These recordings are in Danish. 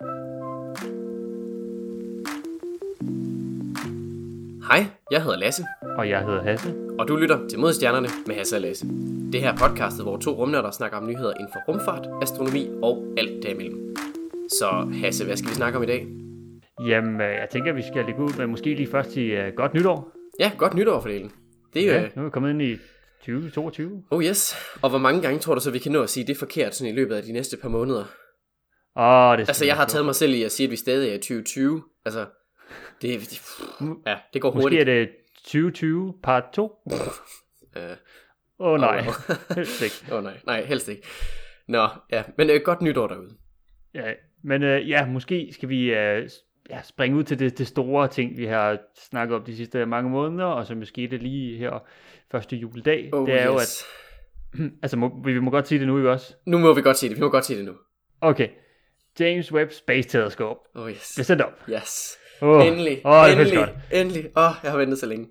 Hej, jeg hedder Lasse, Og jeg hedder Hasse. og du lytter til Modstjernerne med Hasse og Lasse. Det her er podcastet, hvor to rumnørder snakker om nyheder inden for rumfart, astronomi og alt derimellem. Så Hasse, hvad skal vi snakke om i dag? Jamen, øh, jeg tænker, vi skal lægge ud med måske lige først i uh, godt nytår. Ja, godt nytår for delen. Det er jo... Ja, nu er vi kommet ind i 2022. Oh yes. Og hvor mange gange tror du så, vi kan nå at sige det forkert sådan i løbet af de næste par måneder? Åh, det Altså, jeg har taget mig selv i at sige, at vi stadig er i 2020. Altså, det, det, ja, det går Måske hurtigt. er det 2020 part 2. Åh Øh, oh, nej, Åh. helst ikke. Åh oh, nej, nej, helst ikke. Nå, ja, men øh, godt nytår derude. Ja, men uh, ja, måske skal vi uh, ja, springe ud til det, det store ting, vi har snakket om de sidste mange måneder, og som jo skete lige her første juledag. Oh, det er jo, at, yes. altså må, vi må godt sige det nu, ikke også? Nu må vi godt sige det, vi må godt sige det nu. Okay, James Webb Space Telescope Oh yes. bliver sendt op. Yes. Oh, Endelig, føles endelig, godt. endelig. Åh, oh, jeg har ventet så længe.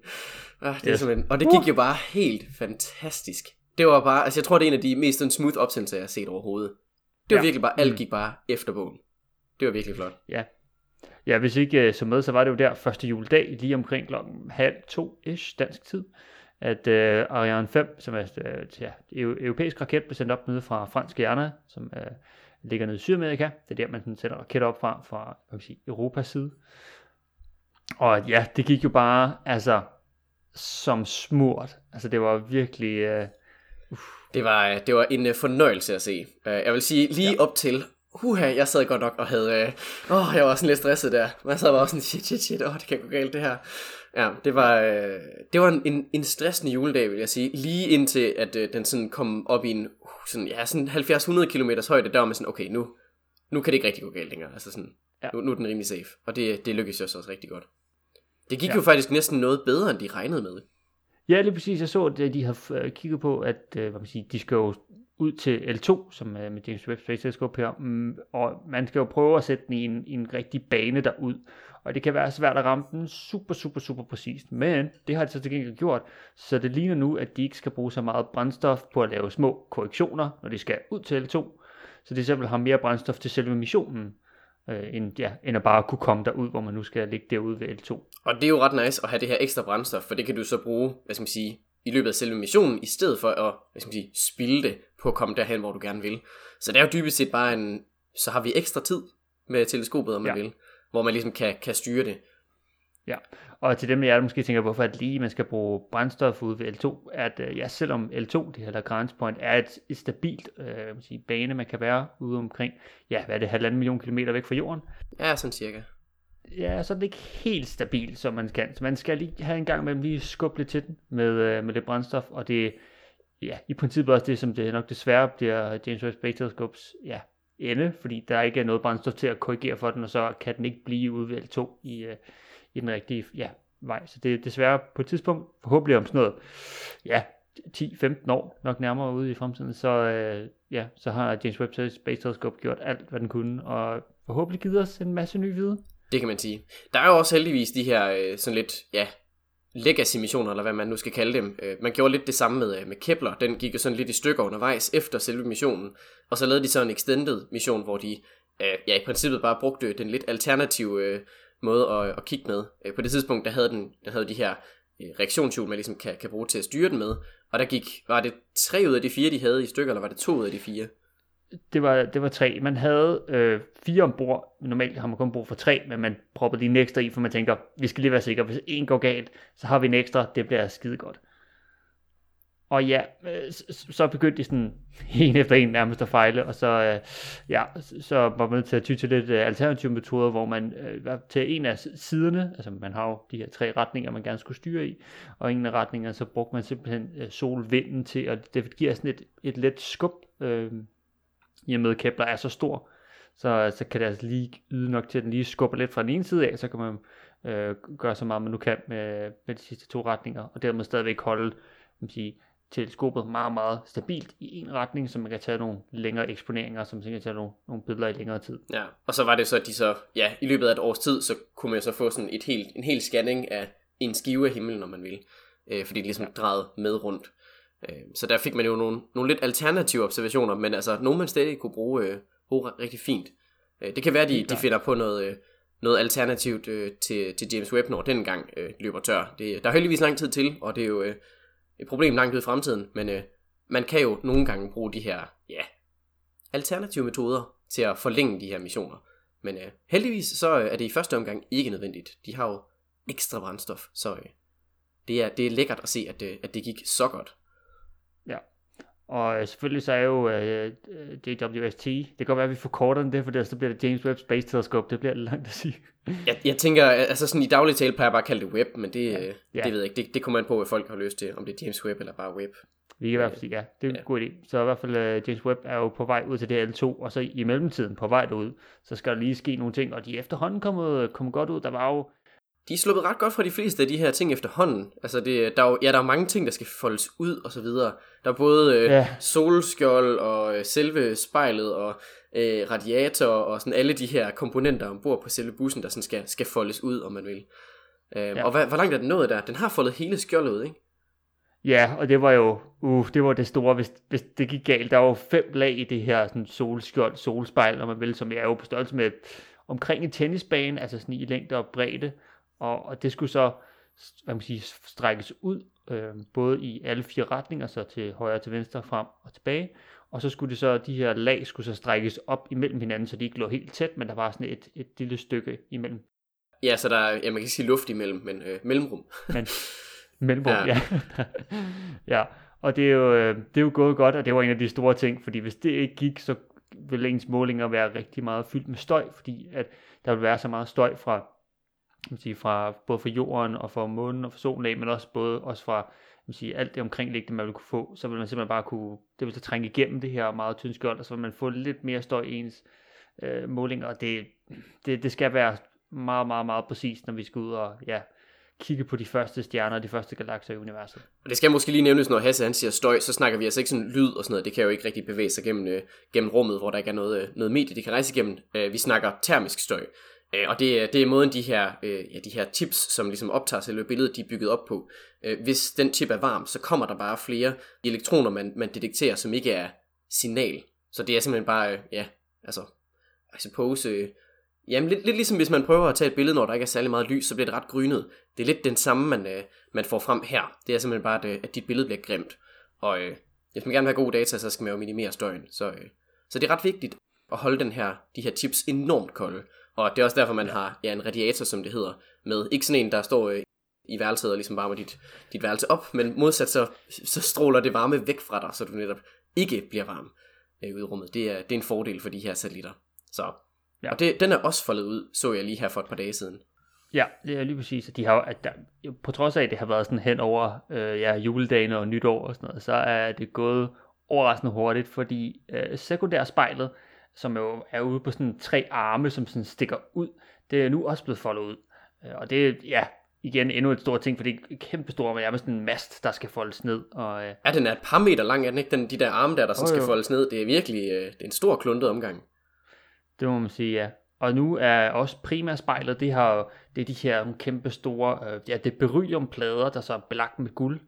Ah, det er Yes. simpelthen, og det gik jo bare helt fantastisk. Det var bare, altså jeg tror det er en af de mest sådan, smooth opsendelser, jeg har set overhovedet. Det var Ja. virkelig bare, alt Mm. gik bare efter bogen. Det var virkelig flot. Ja. Ja, hvis ikke uh, så med, så var det jo der første juledag, lige omkring klokken halv to-ish dansk tid, at uh, Ariane 5, som er uh, ja, eu- europæisk raket, blev sendt op nede fra fransk Guiana, som uh, ligger nede i Sydamerika. Det er der, man sådan sender raketter op fra, fra kan man sige, Europas side. Og ja, det gik jo bare, altså, som smurt. Altså, det var virkelig... Uh, Det var, det var en øh, fornøjelse at se. Øh, jeg vil sige, lige ja. op til, huha, jeg sad godt nok og havde, øh, åh, jeg var sådan lidt stresset der. Jeg sad bare sådan, shit, shit, shit, åh, det kan gå galt det her. Ja, det var, øh, det var en, en, en stressende juledag, vil jeg sige. Lige indtil, at øh, den sådan kom op i en, uh, sådan, ja, sådan 70-100 km højde, der var man sådan, okay, nu, nu kan det ikke rigtig gå galt længere. Altså sådan, ja. Nu, nu er den rimelig safe. Og det, det lykkedes jo så også rigtig godt. Det gik ja. Jo faktisk næsten noget bedre, end de regnede med. Ja, lige præcis. Jeg så, at de har øh, kigget på, at hvad man siger, de skal jo ud til L2, som er med James Webb Space Telescope her, mm, og man skal jo prøve at sætte den i en, i en rigtig bane derud. Og det kan være svært at ramme den super, super, super præcist. Men det har de så til gengæld gjort, så det ligner nu, at de ikke skal bruge så meget brændstof på at lave små korrektioner, når de skal ud til L2. Så de simpelthen har mere brændstof til selve missionen, øh, end, ja, end at bare kunne komme derud, hvor man nu skal ligge derude ved L2. Og det er jo ret nice at have det her ekstra brændstof, for det kan du så bruge, hvad skal man sige, i løbet af selve missionen, i stedet for at, hvad skal man sige, spilde det på at komme derhen, hvor du gerne vil. Så det er jo dybest set bare en, så har vi ekstra tid med teleskopet, om man Ja. vil, hvor man ligesom kan, kan styre det. Ja, og til dem af jer, der måske tænker, hvorfor at lige man skal bruge brændstof ude ved L2, at øh, ja, selvom L2, det her Lagrange point, er et, et stabilt øh, man sige, bane, man kan være ude omkring, ja, hvad er det, halvanden million kilometer væk fra jorden, Ja, sådan cirka ja, så er det ikke helt stabilt, som man kan. Så man skal lige have en gang med lige skubbe lidt til den med, øh, med det brændstof, og det ja, i princippet også det, som det nok desværre bliver James Webb Space Telescopes ja, ende, fordi der ikke er noget brændstof til at korrigere for den, og så kan den ikke blive ude ved L2 i, øh, i den rigtige ja, vej. Så det er desværre på et tidspunkt, forhåbentlig om sådan noget, ja, 10-15 år nok nærmere ude i fremtiden, så, øh, ja, så har James Webb Space Telescope gjort alt, hvad den kunne, og forhåbentlig givet os en masse ny viden. Det kan man sige. Der er jo også heldigvis de her øh, sådan lidt, ja, legacy-missioner, eller hvad man nu skal kalde dem. Øh, man gjorde lidt det samme med, øh, med Kepler. Den gik jo sådan lidt i stykker undervejs efter selve missionen. Og så lavede de så en extended mission, hvor de øh, ja, i princippet bare brugte den lidt alternative øh, måde at, at kigge med. Øh, på det tidspunkt, der havde den der havde de her øh, reaktionshjul, man ligesom kan, kan bruge til at styre den med. Og der gik, var det tre ud af de fire, de havde i stykker, eller var det to ud af de fire? Det var, det var tre. Man havde øh, fire ombord. Normalt har man kun brug for tre, men man proppede lige en ekstra i, for man tænker, vi skal lige være sikre. Hvis en går galt, så har vi en ekstra. Det bliver skide godt. Og ja, øh, så, så begyndte de sådan en efter en nærmest at fejle, og så, øh, ja, så var man nødt til at ty til lidt øh, alternative metoder, hvor man øh, til en af siderne, altså man har jo de her tre retninger, man gerne skulle styre i, og en af retningerne, så brugte man simpelthen øh, solvinden til, og det giver sådan et, et let skub, øh, i og med Kepler er så stor, så, så kan det altså lige yde nok til, at den lige skubber lidt fra den ene side af, så kan man øh, gøre så meget, man nu kan med, med de sidste to retninger, og dermed stadigvæk holde man sige, teleskopet meget, meget stabilt i en retning, så man kan tage nogle længere eksponeringer, så man kan tage nogle, nogle billeder i længere tid. Ja, og så var det så, at de så, ja, i løbet af et års tid, så kunne man så få sådan et helt, en hel scanning af en skive af himlen, når man vil. Øh, fordi det ligesom ja. drejede med rundt. Øh, så der fik man jo nogle, nogle lidt alternative observationer, men altså nogle man stadig kunne bruge, øh, rigtig fint. Øh, det kan være, de, de finder på noget, øh, noget alternativt øh, til, til James Webb, når den gang øh, løber tør. Det, der er heldigvis lang tid til, og det er jo øh, et problem langt ud i fremtiden, men øh, man kan jo nogle gange bruge de her ja, alternative metoder til at forlænge de her missioner. Men øh, heldigvis så øh, er det i første omgang ikke nødvendigt. De har jo ekstra brændstof, så øh, det, er, det er lækkert at se, at, øh, at det gik så godt. Og øh, selvfølgelig så er jo øh, øh, JWST, det kan godt være, at vi forkorter den det, for ellers så bliver det James Webb Space Telescope, det bliver lidt langt at sige. Jeg, jeg tænker, altså sådan i daglig tale plejer jeg bare at kalde det web, men det, ja. Ja. det ved jeg ikke. Det, det kommer an på, hvad folk har lyst til, om det er James Webb eller bare web. Vi kan i hvert fald sige, ja, det er en Ja. god idé. Så i hvert fald uh, James Webb er jo på vej ud til det L2, og så i mellemtiden på vej derud, så skal der lige ske nogle ting, og de er efterhånden kommet, kommet godt ud. Der var jo, De er sluppet ret godt fra de fleste af de her ting efterhånden. Altså, det, der er jo, ja, der er mange ting, der skal foldes ud og så videre. Der er både øh, Ja. solskjold og øh, selve spejlet og øh, radiator og sådan alle de her komponenter ombord på selve bussen, der sådan skal, skal foldes ud, om man vil. Øh, Ja. Og hvad, hvor langt er den nået der? Den har foldet hele skjoldet ud, ikke? ja, og det var jo, uh, det var det store, hvis, hvis det gik galt. Der var jo fem lag i det her sådan solskjold, solspejl, om man vil, som er jo på størrelse med omkring en tennisbane, altså sådan i længde og bredde, og, og det skulle så, hvad man sige, strækkes ud, øh, både i alle fire retninger, så til højre, til venstre, frem og tilbage, og så skulle det så, de her lag skulle så strækkes op imellem hinanden, så de ikke lå helt tæt, men der var sådan et, et lille stykke imellem. Ja, så der er, ja, man kan ikke sige luft imellem, men øh, mellemrum. Men mellemrum, ja. Ja. Ja. Og det er, jo, øh, det er jo gået godt, og det var en af de store ting, fordi hvis det ikke gik, så ville ens målinger være rigtig meget fyldt med støj, fordi at der vil være så meget støj fra, man sige, fra både fra jorden og fra månen og fra solen af, men også både også fra kan man sige, alt det omkringliggende, man vil kunne få, så vil man simpelthen bare kunne, det vil så trænge igennem det her meget tynde skjold, og så vil man få lidt mere støj i ens øh, målinger, og det, det, det skal være meget, meget, meget præcist, når vi skal ud og ja, kigge på de første stjerner og de første galakser i universet. Og det skal måske lige nævnes, når Hasse han siger støj, så snakker vi altså ikke sådan lyd og sådan noget. Det kan jo ikke rigtig bevæge sig gennem, øh, gennem rummet, hvor der ikke er noget, øh, noget medie, det kan rejse igennem. Øh, vi snakker termisk støj. Øh, og det, er- det er måden, de her, øh, ja, de her chips, som ligesom optager selve billedet, de er bygget op på. Øh, hvis den chip er varm, så kommer der bare flere elektroner, man, man detekterer, som ikke er signal. Så det er simpelthen bare, øh, ja, altså, I suppose, øh, Jamen lidt, lidt ligesom hvis man prøver at tage et billede, når der ikke er særlig meget lys, så bliver det ret grynet. Det er lidt den samme, man, øh, man får frem her. Det er simpelthen bare, at, øh, at dit billede bliver grimt. Og øh, hvis man gerne vil have gode data, så skal man jo minimere støjen. Så, øh, så det er ret vigtigt at holde den her, de her chips enormt kolde. Og det er også derfor, man har ja, en radiator, som det hedder, med ikke sådan en, der står øh, i værelset og ligesom varmer dit, dit værelse op, men modsat så, så stråler det varme væk fra dig, så du netop ikke bliver varm øh, ude i rummet. Det er, det er en fordel for de her satellitter. Så Ja. Og det, den er også foldet ud, så jeg lige her for et par dage siden. Ja, det er lige præcis. De har, at der, på trods af, at det har været sådan hen over øh, ja, juledagene og nytår og sådan noget, så er det gået overraskende hurtigt, fordi øh, sekundærspejlet, som jo er ude på sådan tre arme, som sådan stikker ud, det er nu også blevet foldet ud. Øh, Og det er, ja, igen endnu et stort ting, for det er kæmpe stort, men nærmest en mast, der skal foldes ned. Og, øh, Ja, den er et par meter lang, er den ikke? Den, de der arme der, der så Jo, skal jo. foldes ned. Det er virkelig øh, det er en stor kluntet omgang. Det må man sige, ja. Og nu er også primærspejlet, det, har, det er de her kæmpe store, øh, ja, det er berylliumplader, der så er belagt med guld.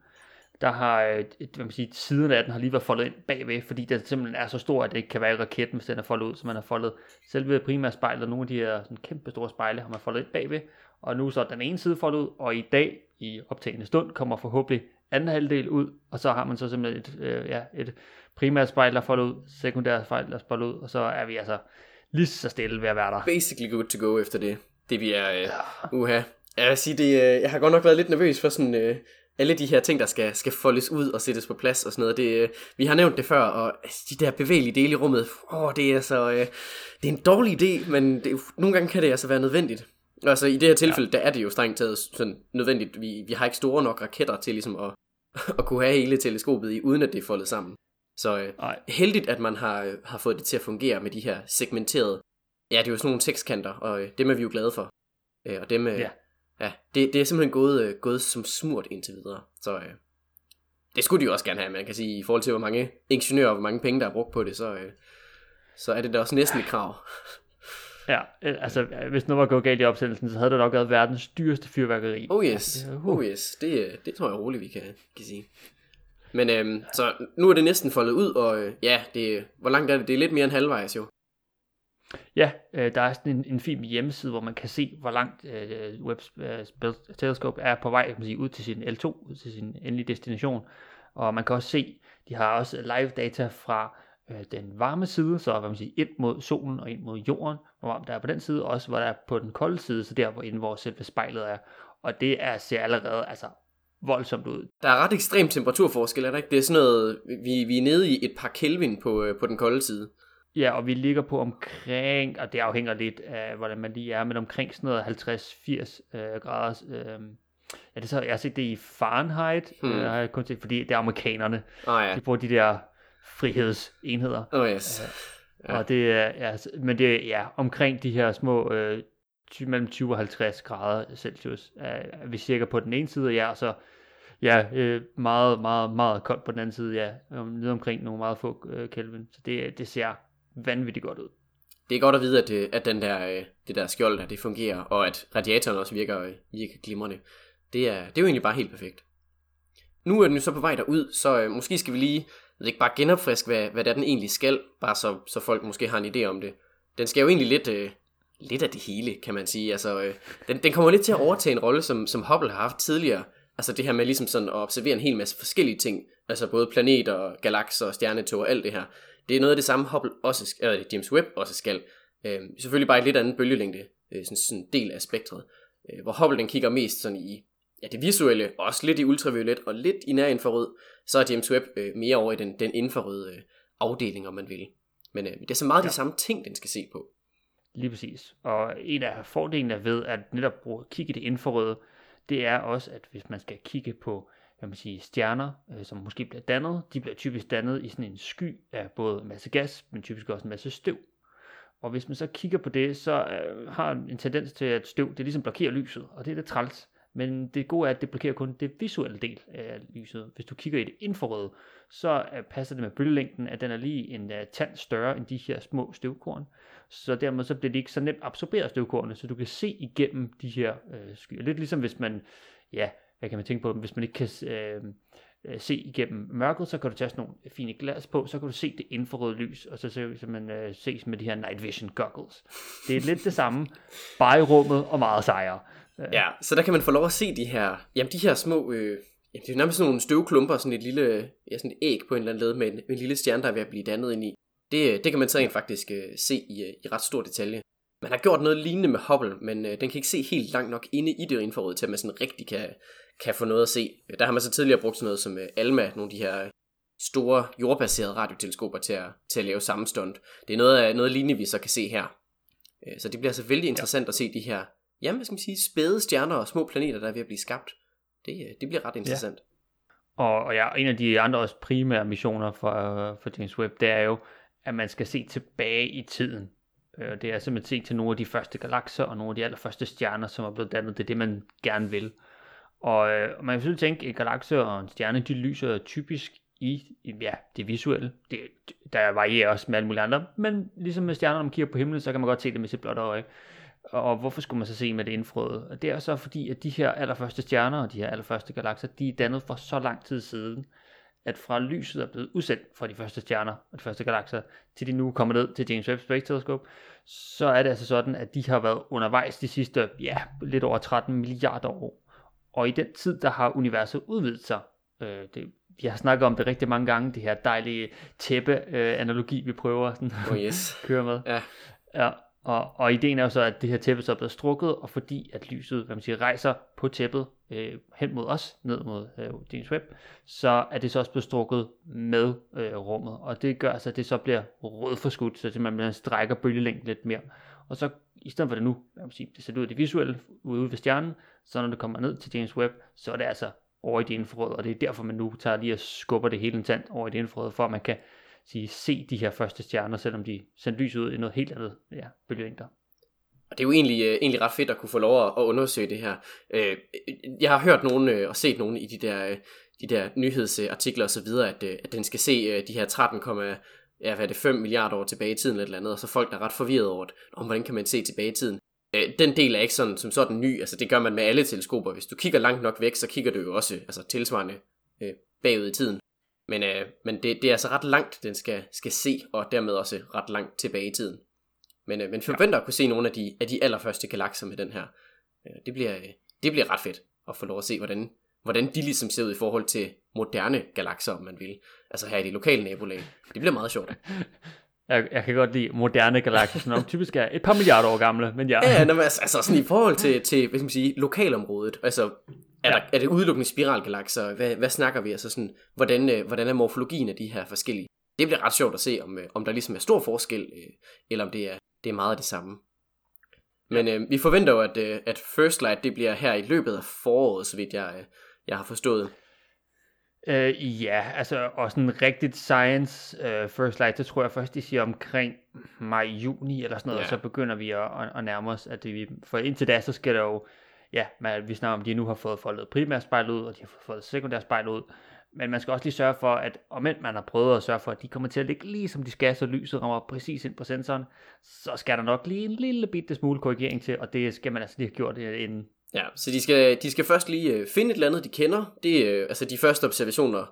Der har, øh, et, hvad man siger, siden af den har lige været foldet ind bagved, fordi den simpelthen er så stor, at det ikke kan være i raketten, hvis den er foldet ud. Så man har foldet selve primærspejlet, nogle af de her sådan kæmpe store spejle, har man foldet ind bagved. Og nu så er den ene side foldet ud, og i dag, i optagende stund, kommer forhåbentlig anden halvdel ud, og så har man så simpelthen et, øh, ja, et primært spejl, der er foldet ud, sekundært spejl, der er foldet ud, og så er vi altså lige så stille ved at være der. Basically good to go efter det. Det vi er... Øh, uha. Jeg vil sige, det, øh, jeg har godt nok været lidt nervøs for sådan... Øh, alle de her ting, der skal, skal foldes ud og sættes på plads og sådan noget. Det, øh, vi har nævnt det før, og altså, de der bevægelige dele i rummet, åh, det er så... Øh, det er en dårlig idé, men det, nogle gange kan det altså være nødvendigt. Altså i det her tilfælde, ja. der er det jo strengt taget sådan nødvendigt. Vi, vi har ikke store nok raketter til ligesom at, at kunne have hele teleskopet i, uden at det er foldet sammen. Så øh, Nej, heldigt, at man har, har fået det til at fungere med de her segmenterede, ja, det er jo sådan nogle tekstkanter, og øh, dem er vi jo glade for. Øh, og dem, øh, Ja. Ja, det, det er simpelthen gået, øh, gået som smurt indtil videre. Så øh, det skulle de jo også gerne have, man kan sige, i forhold til hvor mange ingeniører og hvor mange penge, der er brugt på det, så, øh, så er det da også næsten et krav. ja, øh, altså hvis noget var gået galt i opsendelsen, så havde det nok været verdens dyreste fyrværkeri. Oh yes, Ja, uh. oh yes, det, øh, det tror jeg roligt, vi kan, kan sige. Men øhm, så nu er det næsten foldet ud, og øh, ja, det, hvor langt er det? Det er lidt mere end halvvejs jo. Ja, øh, der er sådan en, en fin hjemmeside, hvor man kan se, hvor langt øh, Webb øh, Telescope er på vej kan man sige, ud til sin L2, ud til sin endelige destination. Og man kan også se, de har også live data fra øh, den varme side, så hvad man siger, ind mod solen og ind mod jorden, hvor varmt der er på den side, også hvor der er på den kolde side, så der hvor inden hvor selve spejlet er. Og det er, ser allerede altså, voldsomt ud. Der er ret ekstrem temperaturforskel, er der ikke? Det er sådan noget, vi, vi er nede i et par Kelvin på, øh, på den kolde side. Ja, og vi ligger på omkring, og det afhænger lidt af, hvordan man lige er, men omkring sådan noget 50-80 øh, grader. Øh, ja, det så, jeg har set det i Fahrenheit, hmm. øh, har jeg kun set, fordi det er amerikanerne. Oh, ja. De bruger de der frihedsenheder. Oh yes. Øh, ja. Og det er, ja, men det er ja, omkring de her små øh, mellem 20 og 50 grader Celsius er vi cirka på den ene side, ja, og så ja, øh, meget, meget, meget koldt på den anden side, ja, nede omkring nogle meget få øh, Kelvin. Så det, det ser vanvittigt godt ud. Det er godt at vide, at, det, at den der, øh, det der skjold der, det fungerer, og at radiatoren også virker, øh, virker glimrende. Det er, det er jo egentlig bare helt perfekt. Nu er den jo så på vej derud, så øh, måske skal vi lige ved ikke, bare genopfriske, hvad, hvad det er, den egentlig skal, bare så, så folk måske har en idé om det. Den skal jo egentlig lidt, øh, lidt af det hele, kan man sige. Altså, øh, den, den kommer lidt til at overtage en rolle, som, som Hubble har haft tidligere. Altså det her med ligesom sådan at observere en hel masse forskellige ting, altså både planeter, galakser, og stjernetog og alt det her. Det er noget af det samme Hubble også, eller James Webb også skal. Øh, selvfølgelig bare et lidt andet bølgelængde, øh, sådan, sådan en del af spektret. Øh, hvor Hubble den kigger mest sådan i ja, det visuelle, også lidt i ultraviolet og lidt i nær infrarød, så er James Webb øh, mere over i den, den infrarøde øh, afdeling, om man vil. Men øh, det er så meget ja. de samme ting, den skal se på. Lige præcis. Og en af fordelene ved at netop bruge, kigge det infrarøde, det er også, at hvis man skal kigge på hvad man siger, stjerner, øh, som måske bliver dannet, de bliver typisk dannet i sådan en sky af både en masse gas, men typisk også en masse støv. Og hvis man så kigger på det, så øh, har en tendens til, at støv, det ligesom blokerer lyset, og det er lidt træls. Men det gode er, at det blokerer kun det visuelle del af lyset. Hvis du kigger i det infrarøde, så øh, passer det med bølgelængden, at den er lige en uh, tand større end de her små støvkorn. Så dermed så bliver det ikke så nemt absorberet støvkornene, så du kan se igennem de her øh, skyer. Lidt ligesom hvis man, ja, hvad kan man tænke på, hvis man ikke kan øh, øh, se igennem mørket, så kan du tage sådan nogle fine glas på, så kan du se det infrarøde lys, og så ser så man øh, ses med de her night vision goggles. Det er lidt det samme, bare i rummet og meget sejere. Øh. Ja, så der kan man få lov at se de her, jamen de her små, øh, jamen det er nærmest sådan nogle støvklumper, sådan et lille, ja sådan et æg på en eller anden led med en, med en lille stjerne, der er ved at blive dannet ind i. Det, det kan man så rent faktisk øh, se i, i ret stor detalje. Man har gjort noget lignende med Hubble, men øh, den kan ikke se helt langt nok inde i det infrarøde, til at man sådan rigtig kan, kan få noget at se. Der har man så tidligere brugt sådan noget som øh, ALMA, nogle af de her store jordbaserede radioteleskoper til at, til at lave samme stunt. Det er noget, af, noget lignende, vi så kan se her. Øh, så det bliver altså vældig interessant ja. at se de her jamen, hvad skal man sige, spæde stjerner og små planeter, der er ved at blive skabt. Det, øh, det bliver ret interessant. Ja. Og, og ja, en af de andre også primære missioner for, for James Webb, det er jo, at man skal se tilbage i tiden. Øh, det er simpelthen set til nogle af de første galakser og nogle af de allerførste stjerner, som er blevet dannet. Det er det, man gerne vil. Og øh, man kan selvfølgelig tænke, at en galakse og en stjerne, de lyser typisk i ja, det visuelle. Det, der varierer også med alle mulige andre, men ligesom med stjerner, når man kigger på himlen, så kan man godt se det med sit blotte øje. Og hvorfor skulle man så se med det indfrøde? Og det er så fordi, at de her allerførste stjerner og de her allerførste galakser, de er dannet for så lang tid siden, at fra lyset er blevet udsendt fra de første stjerner og de første galakser, til de nu kommer ned til James Webb Space Telescope, så er det altså sådan, at de har været undervejs de sidste, ja, lidt over 13 milliarder år. Og i den tid, der har universet udvidet sig. Øh, det, vi har snakket om det rigtig mange gange, det her dejlige tæppe-analogi, vi prøver sådan oh yes. at køre med. Ja. ja. Og, og ideen er jo så, at det her tæppe så er blevet strukket, og fordi at lyset hvad man siger, rejser på tæppet øh, hen mod os, ned mod øh, James Webb, så er det så også blevet strukket med øh, rummet. Og det gør så, at det så bliver rødforskudt, så man, man strækker bølgelængden lidt mere. Og så i stedet for det nu, hvad man sige, det ser ud af det visuelle ude ved stjernen, så når det kommer ned til James Webb, så er det altså over i det infrarøde, og det er derfor, man nu tager lige og skubber det hele en tand over i det infrarøde, for at man kan sige, se de her første stjerner, selvom de sendte lys ud i noget helt andet ja, bølgelængder. Og det er jo egentlig, øh, egentlig ret fedt at kunne få lov at, at undersøge det her. Uh, jeg har hørt nogen øh, og set nogen i de der, de der nyhedsartikler osv., at, uh, at den skal se de her 13, ja, hvad er det, 5 milliarder år tilbage i tiden eller, eller andet, og så folk der er ret forvirret over det, om hvordan kan man se tilbage i tiden. Uh, den del er ikke sådan, som sådan ny, altså det gør man med alle teleskoper. Hvis du kigger langt nok væk, så kigger du jo også altså, tilsvarende uh, bagud i tiden. Men, øh, men det, det er altså ret langt, den skal, skal se, og dermed også ret langt tilbage i tiden. Men, øh, men forventer at kunne se nogle af de, af de allerførste galakser med den her. Øh, det, bliver, øh, det bliver ret fedt at få lov at se, hvordan, hvordan de ligesom ser ud i forhold til moderne galakser, om man vil. Altså her i de lokale nabolag. Det bliver meget sjovt. Jeg, jeg kan godt lide moderne galakser, som typisk er et par milliarder år gamle, men ja. Ja, ja altså, altså sådan i forhold til, til hvad skal man sige, lokalområdet, altså er, der, er det udelukkende spiralgalakser? Hvad, hvad snakker vi? Altså sådan, hvordan, øh, hvordan er morfologien af de her forskellige? Det bliver ret sjovt at se, om, øh, om der ligesom er stor forskel, øh, eller om det er, det er meget af det samme. Men øh, vi forventer jo, at, øh, at First Light det bliver her i løbet af foråret, så vidt jeg, øh, jeg har forstået. Øh, ja, altså og sådan rigtigt science uh, first light, det tror jeg først, de siger omkring maj-juni eller sådan noget, ja. og så begynder vi at, at, at nærme os, at vi, for indtil da, så skal der jo, ja, man, vi snakker om, at de nu har fået foldet primært spejl ud, og de har fået sekundært spejl ud, men man skal også lige sørge for, at om man har prøvet at sørge for, at de kommer til at ligge lige som de skal, så lyset rammer præcis ind på sensoren, så skal der nok lige en lille bitte smule korrigering til, og det skal man altså lige have gjort øh, inden. Ja, så de skal, de skal først lige øh, finde et eller andet, de kender. Det er altså de første observationer,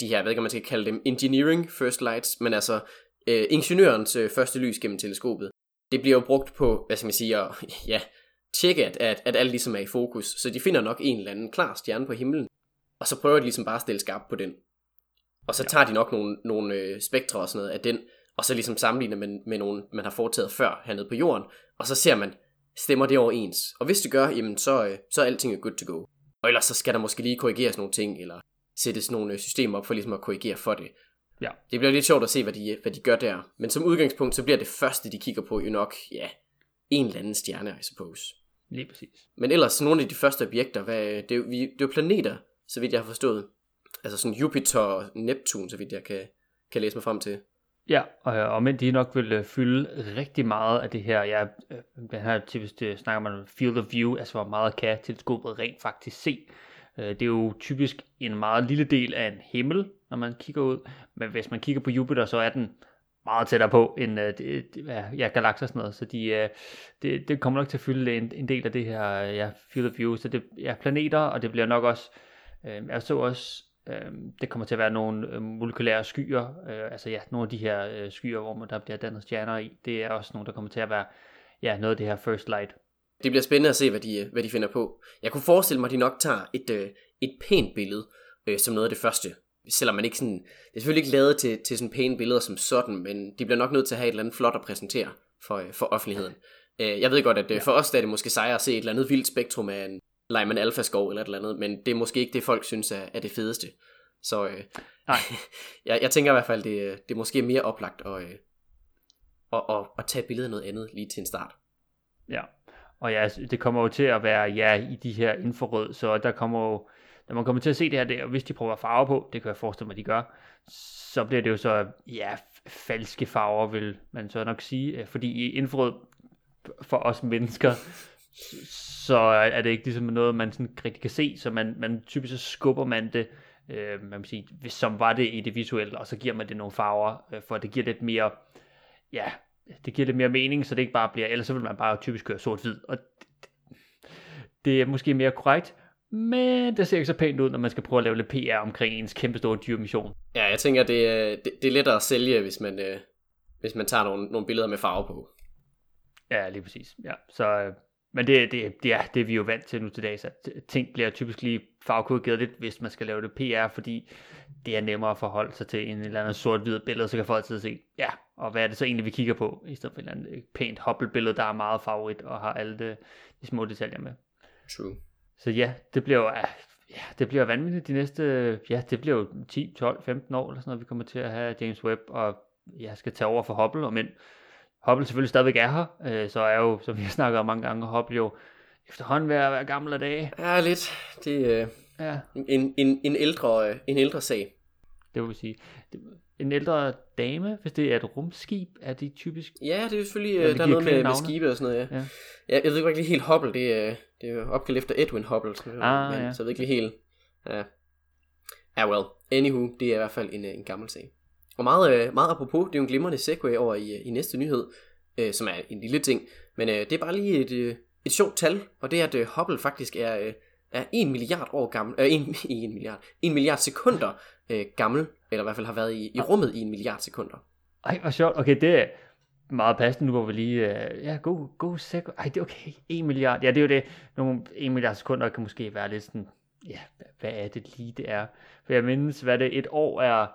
de her, jeg ved ikke, om man skal kalde dem engineering first lights, men altså øh, ingeniørens øh, første lys gennem teleskopet. Det bliver jo brugt på, hvad skal man sige, at ja, tjekke, at, at, at alt ligesom er i fokus. Så de finder nok en eller anden klar stjerne på himlen, og så prøver de ligesom bare at stille skarpt på den. Og så ja. tager de nok nogle, nogle øh, spektre og sådan noget af den, og så ligesom sammenligner med, med nogle, man har foretaget før hernede på jorden, og så ser man, stemmer det overens. Og hvis det gør, jamen så, øh, så er alting good to go. Og ellers så skal der måske lige korrigeres nogle ting, eller sættes nogle øh, systemer op for ligesom at korrigere for det. Ja. Det bliver lidt sjovt at se, hvad de, hvad de gør der. Men som udgangspunkt, så bliver det første, de kigger på, jo nok, ja, en eller anden stjerne, I suppose. Lige præcis. Men ellers, nogle af de første objekter, hvad, det, er vi, det er jo planeter, så vidt jeg har forstået. Altså sådan Jupiter og Neptun, så vidt jeg kan, kan læse mig frem til. Ja, og, og men de nok vil øh, fylde rigtig meget af det her, ja, øh, den her typisk det snakker man om field of view, altså hvor meget kan teleskopet rent faktisk se. Øh, det er jo typisk en meget lille del af en himmel, når man kigger ud, men hvis man kigger på Jupiter, så er den meget tættere på end uh, ja, galakser og sådan noget, så de, uh, det, det kommer nok til at fylde en, en del af det her øh, ja, field of view, så det er ja, planeter, og det bliver nok også, uh, jeg så også Øh, det kommer til at være nogle molekylære skyer, øh, altså ja, nogle af de her øh, skyer, hvor man, der bliver dannet stjerner i, det er også nogle, der kommer til at være ja, noget af det her first light. Det bliver spændende at se, hvad de, hvad de finder på. Jeg kunne forestille mig, at de nok tager et, øh, et pænt billede øh, som noget af det første. Selvom man ikke sådan, det er selvfølgelig ikke lavet til, til sådan pæne billeder som sådan, men de bliver nok nødt til at have et eller andet flot at præsentere for, øh, for offentligheden. Øh, jeg ved godt, at øh, for os der er det måske sejere at se et eller andet vildt spektrum af en, Lyman Alpha skov eller et eller andet, men det er måske ikke det, folk synes er, er det fedeste. Så øh, Nej. jeg, jeg tænker i hvert fald, det, det er måske mere oplagt at, øh, at, at, at tage billedet af noget andet lige til en start. Ja, og ja, det kommer jo til at være ja i de her infrarød, så der kommer jo, når man kommer til at se det her, det, og hvis de prøver farver på, det kan jeg forestille mig, de gør, så bliver det jo så, ja, falske farver, vil man så nok sige, øh, fordi i infrarød for os mennesker, så er det ikke ligesom noget, man sådan rigtig kan se, så man, man typisk så skubber man det, øh, man kan sige, som var det i det visuelle, og så giver man det nogle farver, øh, for det giver lidt mere, ja, det giver lidt mere mening, så det ikke bare bliver, ellers så vil man bare typisk køre sort-hvid, og det, det er måske mere korrekt, men det ser ikke så pænt ud, når man skal prøve at lave lidt PR omkring ens kæmpe store dyrmission. Ja, jeg tænker, det er, det, det er lettere at sælge, hvis man, øh, hvis man tager nogle, nogle billeder med farve på. Ja, lige præcis. Ja, så øh, men det, det, det, er, det er vi jo vant til nu til dags, at ting bliver typisk lige farvekoderet lidt, hvis man skal lave det PR, fordi det er nemmere at forholde sig til en eller anden sort-hvid billede, så kan folk altid se, ja, og hvad er det så egentlig, vi kigger på, i stedet for et eller andet pænt Hubble-billede, der er meget favorit og har alle de, de små detaljer med. True. Så ja, det bliver jo, ja, det bliver vanvittigt de næste, ja, det bliver jo 10, 12, 15 år, eller sådan noget, vi kommer til at have James Webb, og jeg skal tage over for Hubble, og men Hubble selvfølgelig stadigvæk er her, øh, så er jo, som vi har snakket om mange gange, Hubble jo efterhånden ved at være gammel af dage. Ja, lidt. Det er øh, ja. en, en, en, ældre, øh, en ældre sag. Det vil sige. En ældre dame, hvis det er et rumskib, er de typisk... Ja, det er selvfølgelig, ja, der er noget med, med skibe og sådan noget, ja. ja. ja jeg ved ikke rigtig helt Hubble, det er, det er opkaldt efter Edwin Hubble, sådan, ah, men, ja. så jeg ved ikke lige helt... Ja. Ja, well. Anywho, det er i hvert fald en, en gammel sag. Og meget, øh, meget apropos, det er jo en glimrende segue over i, i næste nyhed, øh, som er en lille ting. Men øh, det er bare lige et, øh, et sjovt tal, og det er, at øh, Hubble faktisk er, øh, er 1 milliard år gammel, øh, 1, 1 milliard, 1 milliard sekunder øh, gammel, eller i hvert fald har været i, i rummet i en milliard sekunder. Ej, hvor sjovt. Okay, det er, meget passende nu, hvor vi lige, uh, ja, go, go sekunder, ej, det er okay, 1 milliard, ja, det er jo det, nogle 1 milliard sekunder kan måske være lidt sådan, ja, hvad er det lige, det er, for jeg mindes, hvad det et år er,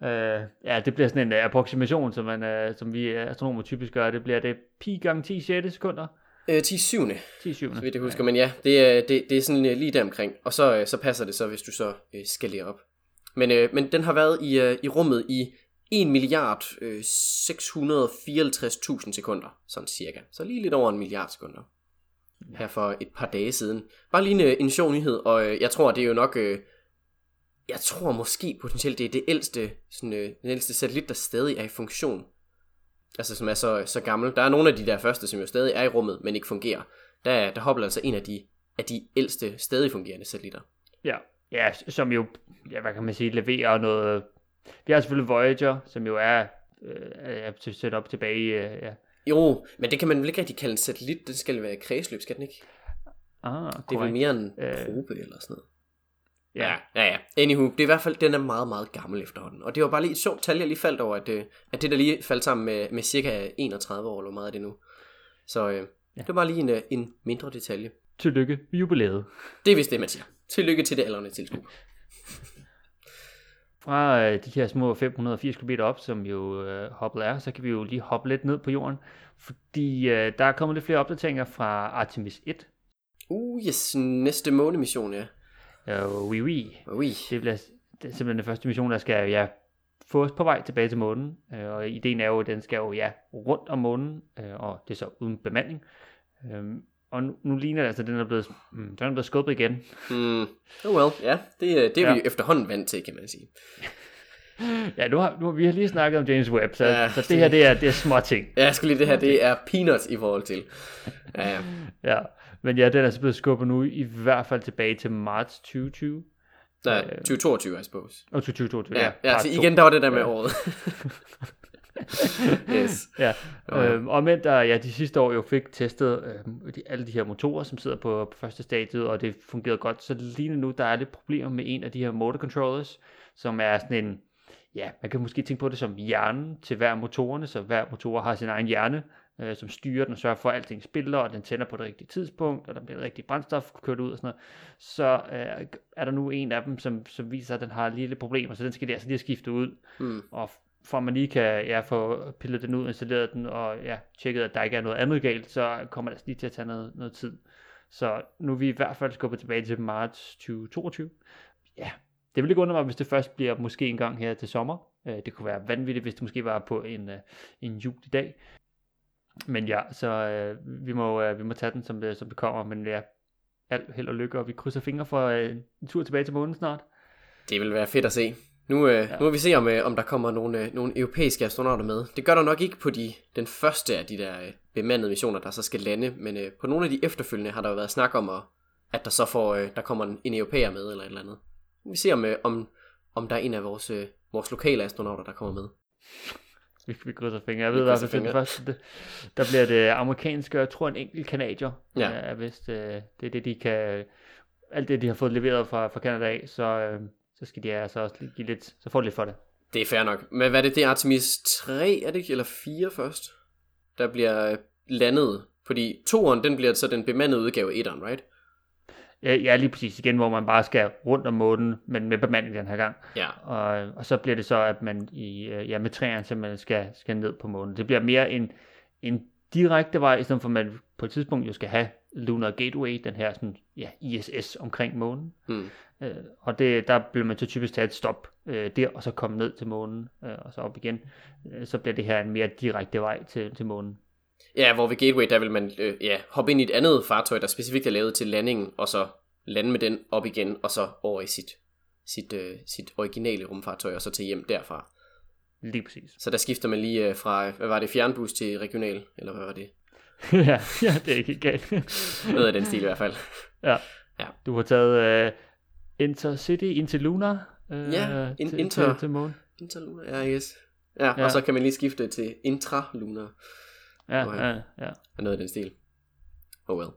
uh, ja, det bliver sådan en uh, approximation, som, man, uh, som vi astronomer typisk gør, det bliver det pi gange 10 6 sekunder, Øh, 10 syvende, 10 7. så vidt jeg husker. Men ja, det er, det, det er sådan øh, lige der omkring. Og så, øh, så passer det så, hvis du så øh, skalerer op. Men, øh, men den har været i, øh, i rummet i 1 milliard øh, 654.000 sekunder, sådan cirka. Så lige lidt over en milliard sekunder. Her for et par dage siden. Bare lige en, øh, en sjov nyhed, og øh, jeg tror, det er jo nok... Øh, jeg tror måske potentielt, det er det ældste, sådan, øh, den ældste satellit, der stadig er i funktion. Altså som er så, så gammel. Der er nogle af de der første, som jo stadig er i rummet, men ikke fungerer. Der, der hopper altså en af de, af de ældste, stadig fungerende satellitter. Ja, ja, som jo, ja, hvad kan man sige, leverer noget... Vi har selvfølgelig Voyager, som jo er, øh, er sat op tilbage i, øh, ja. Jo, men det kan man vel ikke rigtig kalde en satellit. Det skal være kredsløb, skal den ikke? Ah, Det er vel mere en Øh, probe eller sådan noget. Ja, ja, ja. Anywho, det er i hvert fald, den er meget, meget gammel efterhånden. Og det var bare lige et sjovt tal, jeg lige faldt over, at, øh, at det der lige faldt sammen med, med cirka 31 år, eller hvor meget er det nu. Så øh, det var bare lige en, øh, en mindre detalje. Tillykke med jubilæet. Det er vist det, man siger. Tillykke til det aldrende tilskud. Fra øh, de her små 580 km op, som jo øh, hoppet er, så kan vi jo lige hoppe lidt ned på jorden, fordi øh, der er kommet lidt flere opdateringer fra Artemis 1. Uh, yes, næste månemission, ja. Øh, oui, oui. Ui. Det bliver det er simpelthen den første mission, der skal ja, få os på vej tilbage til månen. Øh, og ideen er jo, at den skal jo ja, rundt om månen, øh, og det er så uden bemanding. Øh, og nu, nu ligner det altså, at den er blevet, mm, den er blevet skubbet igen. Mm. Oh well, ja. Det, øh, det er Ja. vi efterhånden vant til, kan man sige. Ja, nu har, nu vi har lige snakket om James Webb, så, Ja, ja, så det- det her, det er, det er små ting. Ja, jeg skulle lige det her, det er peanuts i forhold til. Ja, ja. Ja, men ja, den er altså blevet skubbet nu i hvert fald tilbage til marts 2020. Nej, Øh. 2022, I suppose. Og 2022, Ja, ja. ja part så to. igen, der var det der med året. yes. Ja, øhm, og men der ja, de sidste år jo fik testet øhm, de, alle de her motorer, som sidder på, på første stadiet, og det fungerede godt. Så lige nu, der er lidt problemer med en af de her motor controllers, som er sådan en, ja, man kan måske tænke på det som hjernen til hver motorerne, så hver motor har sin egen hjerne, øh, som styrer den og sørger for, at alting spiller, og den tænder på det rigtige tidspunkt, og der bliver det rigtige brændstof kørt ud og sådan noget. Så øh, er der nu en af dem, som, som viser, at den har lige lidt problemer, så den skal de altså lige have skiftet ud, Hmm. og for at man lige kan ja, få pillet den ud, installeret den, og ja, tjekket, at der ikke er noget andet galt, så kommer det altså lige til at tage noget, noget tid. Så nu er vi i hvert fald skubbet tilbage til marts 2022. Ja, det vil ikke undre mig, hvis det først bliver måske en gang her til sommer. Øh, det kunne være vanvittigt, hvis det måske var på en, øh, en jul i dag. Men ja, så øh, vi, må, øh, vi må tage den, som det, som det kommer. Men ja, alt held og lykke, og vi krydser fingre for øh, en tur tilbage til månen snart. Det vil være fedt at se. Nu, øh, ja. nu må vi se, om, øh, om der kommer nogle, øh, nogle europæiske astronauter med. Det gør der nok ikke på de, den første af de der øh, bemandede missioner, der så skal lande, men øh, på nogle af de efterfølgende har der jo været snak om, at, at der så får, øh, der kommer en, en europæer med, eller et eller andet. Vi ser, om, øh, om, om der er en af vores, øh, vores lokale astronauter, der kommer med. Vi, vi krydser fingre. Jeg ved i hvert fald, fingre. første, det, der bliver det amerikanske, og jeg tror en enkelt kanadier. Ja. Er vist, øh, det er det, de kan, alt det, de har fået leveret fra, fra Canada af, så, øh, så skal de altså også give lidt, så får de lidt for det. Det er fair nok. Men hvad er det? Det er Artemis 3, er det ikke? Eller 4 først? Der bliver øh, landet. Fordi toeren, den bliver så den bemandede udgave af etteren, right? Ja, ja, lige præcis igen, hvor man bare skal rundt om månen, men med bemanding den her gang. Ja. Og, og så bliver det så, at man i, øh, ja, med træerne simpelthen skal, skal ned på månen. Det bliver mere en, en direkte vej, i stedet for at man på et tidspunkt jo skal have Lunar Gateway, den her sådan, ja, ISS omkring månen. Hmm. Øh, og det, der bliver man så typisk tage et stop øh, der, og så komme ned til månen, øh, og så op igen. Øh, så bliver det her en mere direkte vej til, til månen. Ja, hvor ved Gateway, der vil man øh, ja, hoppe ind i et andet fartøj, der specifikt er lavet til landingen, og så lande med den op igen, og så over i sit, sit, øh, sit originale rumfartøj, og så til hjem derfra. Lige præcis. Så der skifter man lige øh, fra, hvad var det, fjernbus til regional, eller hvad var det? ja, ja, det er ikke galt. Noget af den stil i hvert fald. ja. Ja. Du har taget øh, Intercity Lunar. Øh, Ja, in- til, inter- til, til månen. Interlunar, ja, yes. Ja, ja, og så kan man lige skifte til intralunar, Ja, Okay. ja, ja. og noget af den stil. Oh well.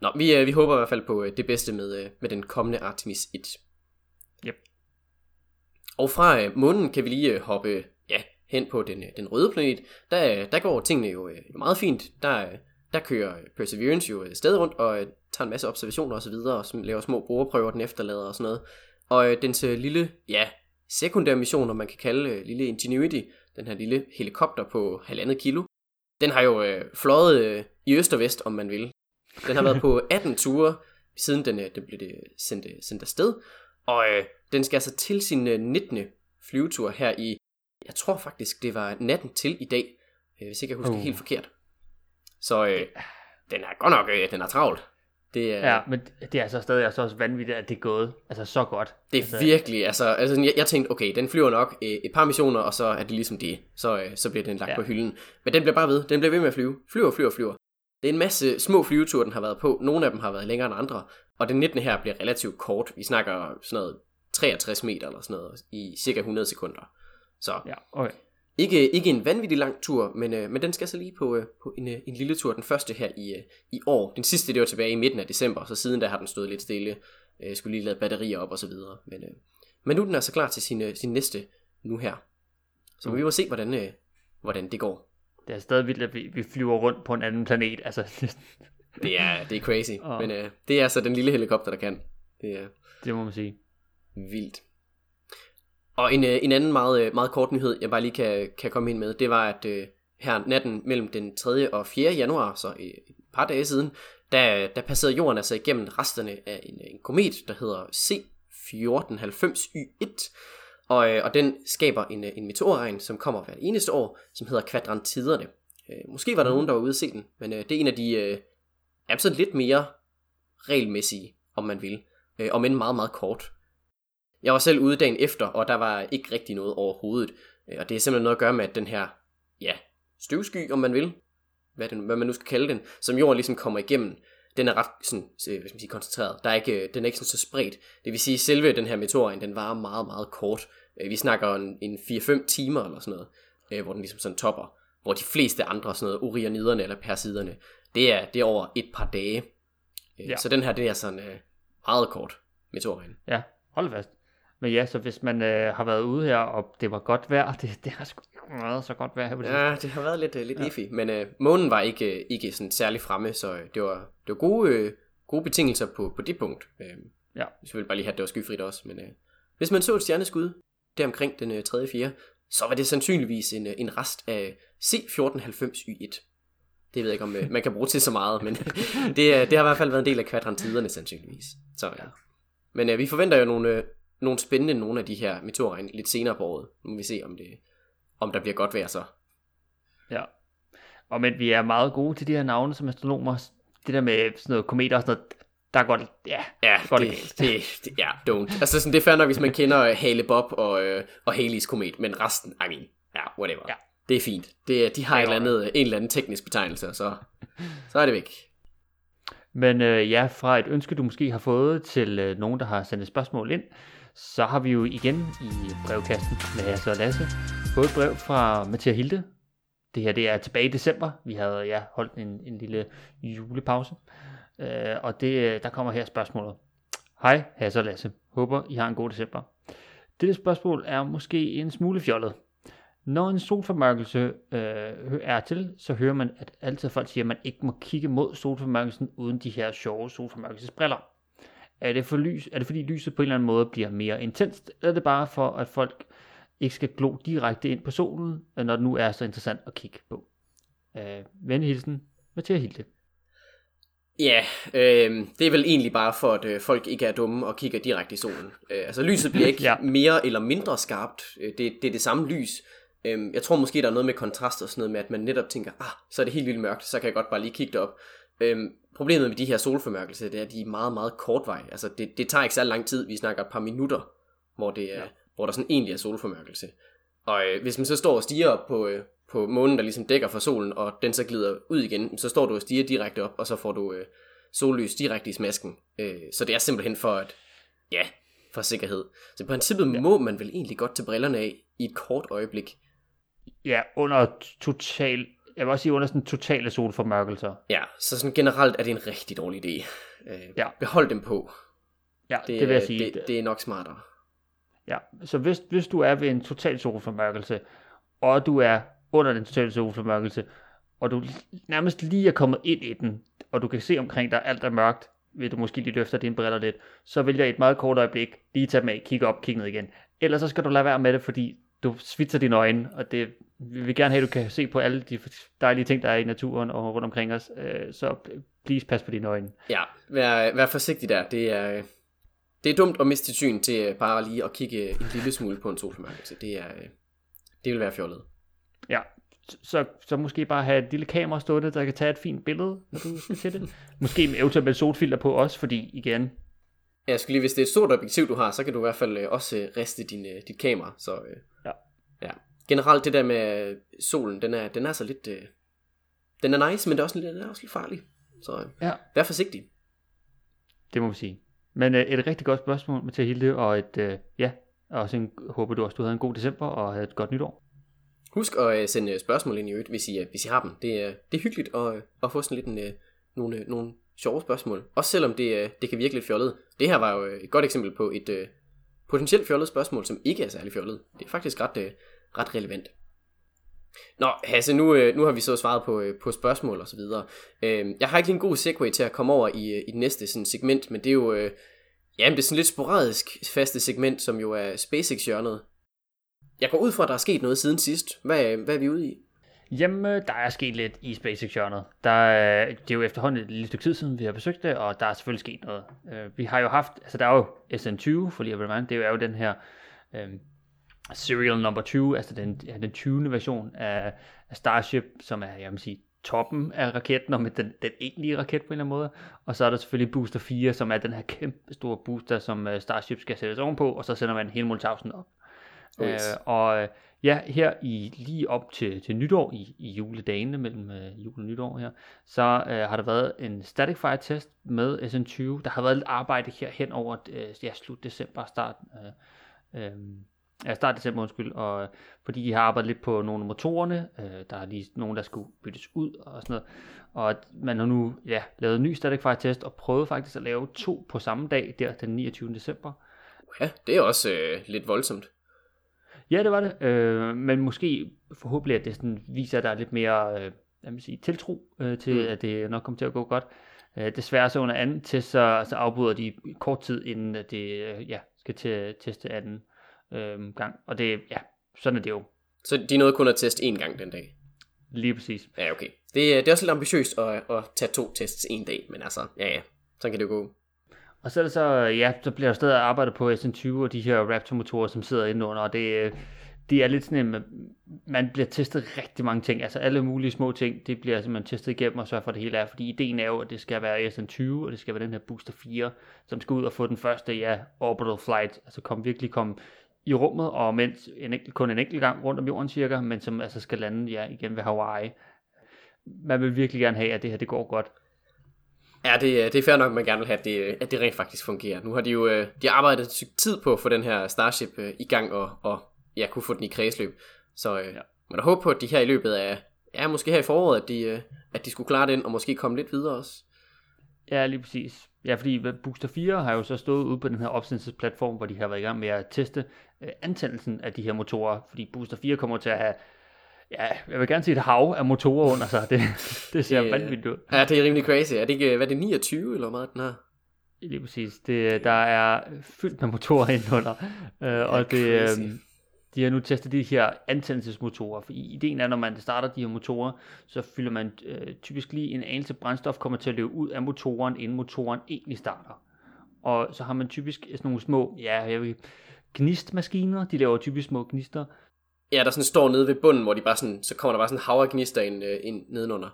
Nå, vi, øh, vi håber i hvert fald på øh, det bedste med, øh, med den kommende Artemis 1. Yep. Og fra øh, månen kan vi lige øh, hoppe hen på den, den røde planet, der, der går tingene jo meget fint. Der, der kører Perseverance jo stadig rundt og tager en masse observationer osv., og, og laver små brugerprøver, den efterlader og sådan noget. Og øh, dens lille, ja, sekundære mission, om man kan kalde øh, lille Ingenuity, den her lille helikopter på halvandet kilo, den har jo øh, fløjet øh, i øst og vest, om man vil. Den har været på 18 ture, siden den, øh, den blev det sendt, øh, sendt afsted, og øh, den skal altså til sin øh, 19. flyvetur her i, jeg tror faktisk, det var natten til i dag, øh, hvis ikke jeg husker uh. helt forkert. Så øh, den er godt nok, øh, den er travlt. Det er, ja, men det er altså stadig altså også vanvittigt, at det er gået altså så godt. Det er altså, virkelig, altså, altså jeg, jeg tænkte, okay, den flyver nok et par missioner, og så er det ligesom det, så, øh, så bliver den lagt ja. på hylden. Men den bliver bare ved, den bliver ved med at flyve, flyver, flyver, flyver. Det er en masse små flyveture, den har været på, nogle af dem har været længere end andre, og den 19. her bliver relativt kort. Vi snakker sådan noget 63 meter eller sådan noget, i cirka 100 sekunder. Så ja, okay. Ikke, ikke en vanvittig lang tur, men, øh, men den skal så lige på, øh, på en, øh, en lille tur, den første her i, øh, i år. Den sidste, det var tilbage i midten af december, så siden da har den stået lidt stille. Øh, skulle lige lade batterier op og så videre. Men, øh, men nu er den altså klar til sin, øh, sin næste nu her. Så mm. vi må se, hvordan, øh, hvordan det går. Det er stadig vildt, at vi, vi flyver rundt på en anden planet. Altså. det, er, det er crazy, oh. men øh, det er altså den lille helikopter, der kan. Det, er det må man sige. Vildt. Og en, øh, en anden meget, øh, meget kort nyhed, jeg bare lige kan, kan komme ind med, det var, at øh, her natten mellem den 3. og 4. januar, så et par dage siden, der, der passerede jorden altså igennem resterne af en, en komet, der hedder C1490Y1, og, øh, og den skaber en, en meteorregn, som kommer hvert eneste år, som hedder kvadrantiderne. Øh, måske var der nogen, der var ude at se den, men øh, det er en af de øh, sådan lidt mere regelmæssige, om man vil, øh, om end meget, meget kort. Jeg var selv ude dagen efter, og der var ikke rigtig noget overhovedet. Øh, og det er simpelthen noget at gøre med, at den her, ja, støvsky, om man vil, hvad, den, hvad man nu skal kalde den, som jorden ligesom kommer igennem, den er ret sådan, hvad skal man sige, koncentreret. Der er ikke, den er ikke sådan så spredt. Det vil sige, at selve den her meteorin, den var meget, meget kort. Øh, vi snakker en, en 4-5 timer eller sådan noget, øh, hvor den ligesom sådan topper. Hvor de fleste andre sådan noget, orioniderne eller persiderne, det er, det er over et par dage. Ja. Så den her, det er sådan meget kort meteorin. Ja, hold fast. Men ja, så hvis man øh, har været ude her, og det var godt vejr, det, det har sgu ikke været så godt vejr her på det Ja, det har været lidt, uh, lidt ja. iffy, men øh, månen var ikke, øh, ikke sådan særlig fremme, så øh, det var, det var gode, øh, gode betingelser på, på det punkt. Øh, ja. Så ville bare lige have, at det var skyfrit også, men øh, hvis man så et stjerneskud der omkring den øh, 3. 4., så var det sandsynligvis en, øh, en rest af C1490Y1. Det ved jeg ikke, om øh, man kan bruge til så meget, men det, det har i hvert fald været en del af kvadrantiderne sandsynligvis. Så ja. Men øh, vi forventer jo nogle, øh, nogle spændende nogle af de her meteorregn lidt senere på året. Nu må vi se, om, det, om der bliver godt vejr så. Ja. Og men vi er meget gode til de her navne som astronomer. Det der med sådan noget kometer og sådan noget, der går det, ja, ja går det, det, det, det, ja, don't. Altså sådan, det er fair nok, hvis man kender Hale Bob og, øh, og Haleys komet, men resten, I mean, ja, whatever. Ja. Det er fint. Det, de har ja, et eller andet, en eller anden teknisk betegnelse, så, så er det væk. Men øh, ja, fra et ønske, du måske har fået til øh, nogen, der har sendt et spørgsmål ind, så har vi jo igen i brevkasten med Hasse og Lasse fået et brev fra Mathias Hilde. Det her det er tilbage i december. Vi havde ja, holdt en, en lille julepause. Øh, og det, øh, der kommer her spørgsmålet. Hej Hasse og Lasse. Håber I har en god december. Dette spørgsmål er måske en smule fjollet. Når en solformørkelse øh, er til, så hører man, at altid folk siger, at man ikke må kigge mod solformørkelsen uden de her sjove solformørkelsesbriller. Er det, for lys, er det fordi lyset på en eller anden måde bliver mere intenst, eller er det bare for, at folk ikke skal glo direkte ind på solen, når det nu er så interessant at kigge på? Øh, venlig hilsen, Mathias Hilde. Ja, øh, det er vel egentlig bare for, at øh, folk ikke er dumme og kigger direkte i solen. Øh, altså lyset bliver ikke ja. mere eller mindre skarpt. Øh, det, det er det samme lys. Øh, jeg tror måske, der er noget med kontrast og sådan noget med, at man netop tænker, ah, så er det helt vildt mørkt, så kan jeg godt bare lige kigge derop. Øhm, problemet med de her solformørkelser, det er, at de er meget, meget kortvej. Altså, det, det tager ikke så lang tid. Vi snakker et par minutter, hvor, det er, ja. hvor der sådan egentlig er solformørkelse. Og øh, hvis man så står og stiger op på, øh, på månen, der ligesom dækker for solen, og den så glider ud igen, så står du og stiger direkte op, og så får du øh, sollys direkte i smasken. Øh, så det er simpelthen for at, ja, for sikkerhed. Så i princippet ja. må man vel egentlig godt tage brillerne af i et kort øjeblik. Ja, under total jeg vil også sige under sådan totale solformørkelser. Ja, så sådan generelt er det en rigtig dårlig idé. Øh, ja. Behold dem på. Ja, det, det vil jeg sige. Det, det er nok smartere. Ja, så hvis, hvis du er ved en total solformørkelse, og du er under den totale solformørkelse, og du nærmest lige er kommet ind i den, og du kan se omkring dig, alt er mørkt, vil du måske lige løfte dine briller lidt, så vil jeg et meget kort øjeblik lige tage med, kigge op, kigge ned igen. Ellers så skal du lade være med det, fordi du svitser dine øjne, og det, vi vil gerne have, at du kan se på alle de dejlige ting, der er i naturen og rundt omkring os, øh, så please pas på dine øjne. Ja, vær, vær forsigtig der. Det er, det er dumt at miste syn til bare lige at kigge en lille smule på en solformørkelse. Det, er, det vil være fjollet. Ja, så, så måske bare have et lille kamera stående, der kan tage et fint billede, når du skal til det. Måske eventuelt med solfilter på også, fordi igen... Jeg skulle lige, hvis det er et stort objektiv, du har, så kan du i hvert fald øh, også øh, riste din, øh, dit kamera. Så, ja. ja. Generelt det der med solen, den er, den er så lidt... Den er nice, men det er også, den er også lidt farlig. Så ja. vær forsigtig. Det må vi sige. Men et rigtig godt spørgsmål, Mathias Hilde, og et, ja, også en, håber du også, du havde en god december og havde et godt nytår. Husk at sende spørgsmål ind i øvrigt, hvis I, hvis I har dem. Det, uh, det er hyggeligt at, at få sådan lidt en, nogle, nogle sjove spørgsmål. Også selvom det, øh, det kan virke lidt fjollet. Det her var jo øh, et godt eksempel på et øh, potentielt fjollet spørgsmål, som ikke er særlig fjollet. Det er faktisk ret, ret relevant. Nå, Hasse, nu, nu har vi så svaret på, på spørgsmål og så videre. Uh, jeg har ikke lige en god segue til at komme over i, i det næste sådan, segment, men det er jo... Uh, Jamen, det er sådan lidt sporadisk faste segment, som jo er SpaceX-hjørnet. Jeg går ud fra, at der er sket noget siden sidst. Hvad, hvad er vi ude i? Jamen, øh, der er sket lidt i SpaceX-hjørnet. Der, det er jo efterhånden et lille stykke tid siden, vi har besøgt det, og der er selvfølgelig sket noget. Øh, vi har jo haft, altså der er jo SN20, for lige at være det er jo den her um, serial number 20, altså den, ja, den 20. version af, af Starship, som er, jeg vil sige, toppen af raketten, og med den, den egentlige raket på en eller anden måde. Og så er der selvfølgelig Booster 4, som er den her kæmpe store booster, som Starship skal sættes ovenpå, og så sender man hele Multausen op. Øh, og ja, her i lige op til, til nytår, i, i juledagene mellem øh, jul og nytår her, så øh, har der været en static fire test med SN20. Der har været lidt arbejde her hen over øh, ja, slut december, start, øh, øh, ja, start december, undskyld, og øh, fordi de har arbejdet lidt på nogle af motorerne, øh, der er lige nogen, der skulle byttes ud og sådan noget, og man har nu ja, lavet en ny static fire test og prøvet faktisk at lave to på samme dag, der den 29. december. Ja, det er også øh, lidt voldsomt. Ja, det var det. Øh, men måske forhåbentlig, at det sådan viser, at der er lidt mere øh, jeg vil sige, tiltro øh, til, mm. at det nok kommer til at gå godt. Øh, desværre så under anden test, så, så afbryder de kort tid, inden at det øh, ja, skal til teste anden øh, gang. Og det, ja, sådan er det jo. Så de nåede kun at teste én gang den dag? Lige præcis. Ja, okay. Det, det er også lidt ambitiøst at, at tage to tests en dag, men altså, ja, ja, så kan det jo gå. Og så er det så, ja, så bliver der stadig arbejdet på SN20 og de her Raptor-motorer, som sidder indenunder, og det, øh, det er lidt sådan, at øh, man bliver testet rigtig mange ting, altså alle mulige små ting, det bliver simpelthen testet igennem og sørger for, at det hele er, fordi ideen er jo, at det skal være SN20, og det skal være den her Booster 4, som skal ud og få den første, ja, orbital flight, altså kom, virkelig komme i rummet, og mens en enkelt, kun en enkelt gang rundt om jorden cirka, men som altså skal lande ja, igen ved Hawaii. Man vil virkelig gerne have, at det her det går godt. Ja, det, det er fair nok, at man gerne vil have, at det, at det rent faktisk fungerer. Nu har de jo øh, de arbejdet et stykke tid på at få den her Starship øh, i gang og, og ja, kunne få den i kredsløb. Så øh, ja. man da håbe på, at de her i løbet af, ja, måske her i foråret, at de, øh, at de skulle klare den, og måske komme lidt videre også. Ja, lige præcis. Ja, fordi Booster 4 har jo så stået ude på den her opsendelsesplatform, hvor de har været i gang med at teste øh, antændelsen af de her motorer, fordi Booster 4 kommer til at have Ja, jeg vil gerne se et hav af motorer under sig. Det, det ser det, vanvittigt ud. Ja, det er rimelig crazy. Er det ikke, hvad er det, 29 eller hvad den har? Lige præcis. Det, der er fyldt med motorer indenunder. Uh, og det, um, de har nu testet de her antændelsesmotorer. For ideen er, når man starter de her motorer, så fylder man uh, typisk lige en anelse brændstof, kommer til at løbe ud af motoren, inden motoren egentlig starter. Og så har man typisk sådan nogle små, ja, jeg vil, gnistmaskiner. De laver typisk små gnister, Ja, der sådan står nede ved bunden, hvor de bare sådan, så kommer der bare sådan hav af gnister ind, øh, ind nedenunder.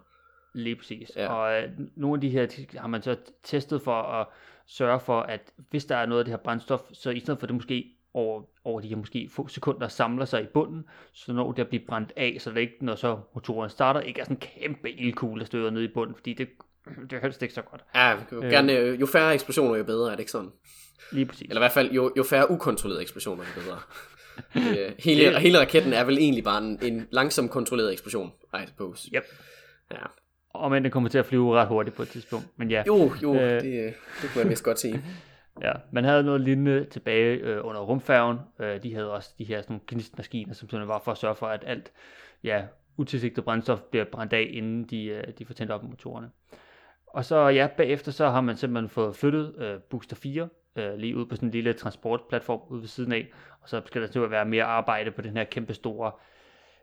Lige præcis. Ja. Og øh, nogle af de her har man så testet for at sørge for, at hvis der er noget af det her brændstof, så i stedet for det måske over, over de her måske få sekunder samler sig i bunden, så når det bliver brændt af, så det ikke, når så motoren starter, ikke er sådan en kæmpe ildkugle, der støder ned i bunden, fordi det, det er helst ikke så godt. Ja, jo, øh, gerne, øh, jo færre eksplosioner, jo bedre, er det ikke sådan? Lige præcis. Eller i hvert fald, jo, jo færre ukontrollerede eksplosioner, jo bedre øh, hele, hele raketten er vel egentlig bare en, en langsom kontrolleret eksplosion, I suppose. Yep. Ja. Og men den kommer til at flyve ret hurtigt på et tidspunkt. Men ja. Jo, jo, øh, det, det kunne jeg vist godt sige. Ja, man havde noget lignende tilbage øh, under rumfærgen. Øh, de havde også de her sådan gnistmaskiner, som sådan var for at sørge for, at alt ja, utilsigtet brændstof bliver brændt af, inden de, øh, de får tændt op motorerne. Og så ja, bagefter så har man simpelthen fået flyttet øh, Booster 4 øh, lige ud på sådan en lille transportplatform ude ved siden af, og så skal der nu være mere arbejde på den her kæmpe store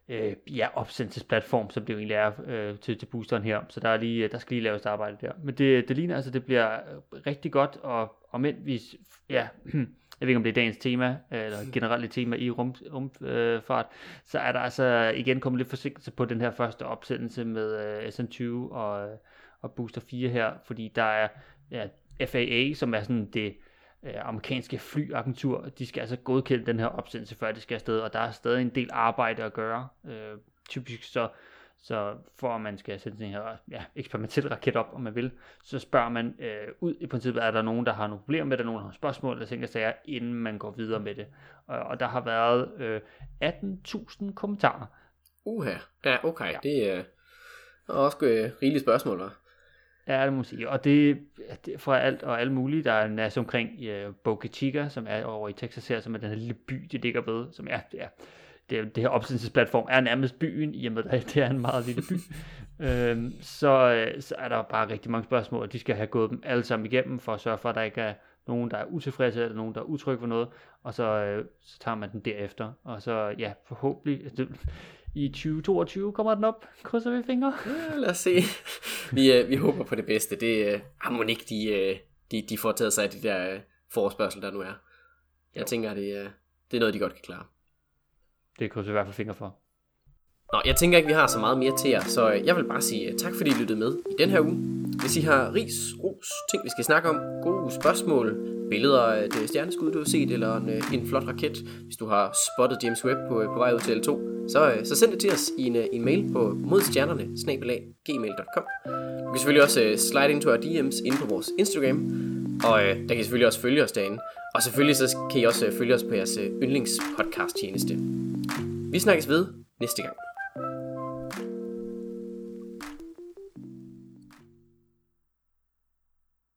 øh, ja, opsendelsesplatform, som det jo egentlig er øh, til, til boosteren her. Så der, er lige, der skal lige laves arbejde der. Men det, det ligner altså, det bliver rigtig godt, og, og men vi, ja, jeg ved ikke om det er dagens tema, eller generelt tema i rumfart, rum, øh, fart, så er der altså igen kommet lidt forsinkelse på den her første opsendelse med øh, SN20 og, og Booster 4 her, fordi der er ja, FAA, som er sådan det øh, amerikanske flyagentur, de skal altså godkende den her opsendelse, før det skal afsted, og der er stadig en del arbejde at gøre. Øh, typisk så, så for at man skal sætte den her ja, eksperimentel raket op, om man vil, så spørger man øh, ud i princippet, er der nogen, der har nogle problemer med det, nogen der har spørgsmål, eller ting, sager, inden man går videre med det. Og, og der har været øh, 18.000 kommentarer. Uha, ja okay, ja. det er også øh, rigelige spørgsmål, var. Ja, det må man sige. Og det, det fra alt og alt muligt. Der er en masse omkring uh, Boca Chica, som er over i Texas her, som er den her lille by, det ligger ved, som er, ja, det, det her opsendelsesplatform er nærmest byen, i og med at det er en meget lille by. øhm, så, så er der bare rigtig mange spørgsmål, og de skal have gået dem alle sammen igennem, for at sørge for, at der ikke er nogen, der er utilfredse, eller nogen, der er utrygge for noget, og så, øh, så tager man den derefter. Og så, ja, forhåbentlig, det, i 2022 kommer den op. Krydser vi fingre? Ja, lad os se. Vi, øh, vi håber på det bedste. Det øh, må ikke, de, øh, de, de får taget sig af de der øh, forespørgsel, der nu er. Jeg jo. tænker, det, øh, det er noget, de godt kan klare. Det krydser vi i hvert fald fingre for. Nå, jeg tænker ikke, vi har så meget mere til jer, så øh, jeg vil bare sige øh, tak, fordi I lyttede med i den her uge. Hvis I har ris, ros, ting vi skal snakke om, gode spørgsmål, billeder af det øh, stjerneskud, du har set, eller en, øh, en flot raket, hvis du har spottet James Webb på, øh, på vej ud til L2, så, så send det til os i en, en mail på modstjernerne, gmail.com. Du kan selvfølgelig også slide ind til our DM's inde på vores Instagram, og uh, der kan I selvfølgelig også følge os derinde. Og selvfølgelig så kan I også følge os på jeres yndlingspodcast tjeneste. Vi snakkes ved næste gang.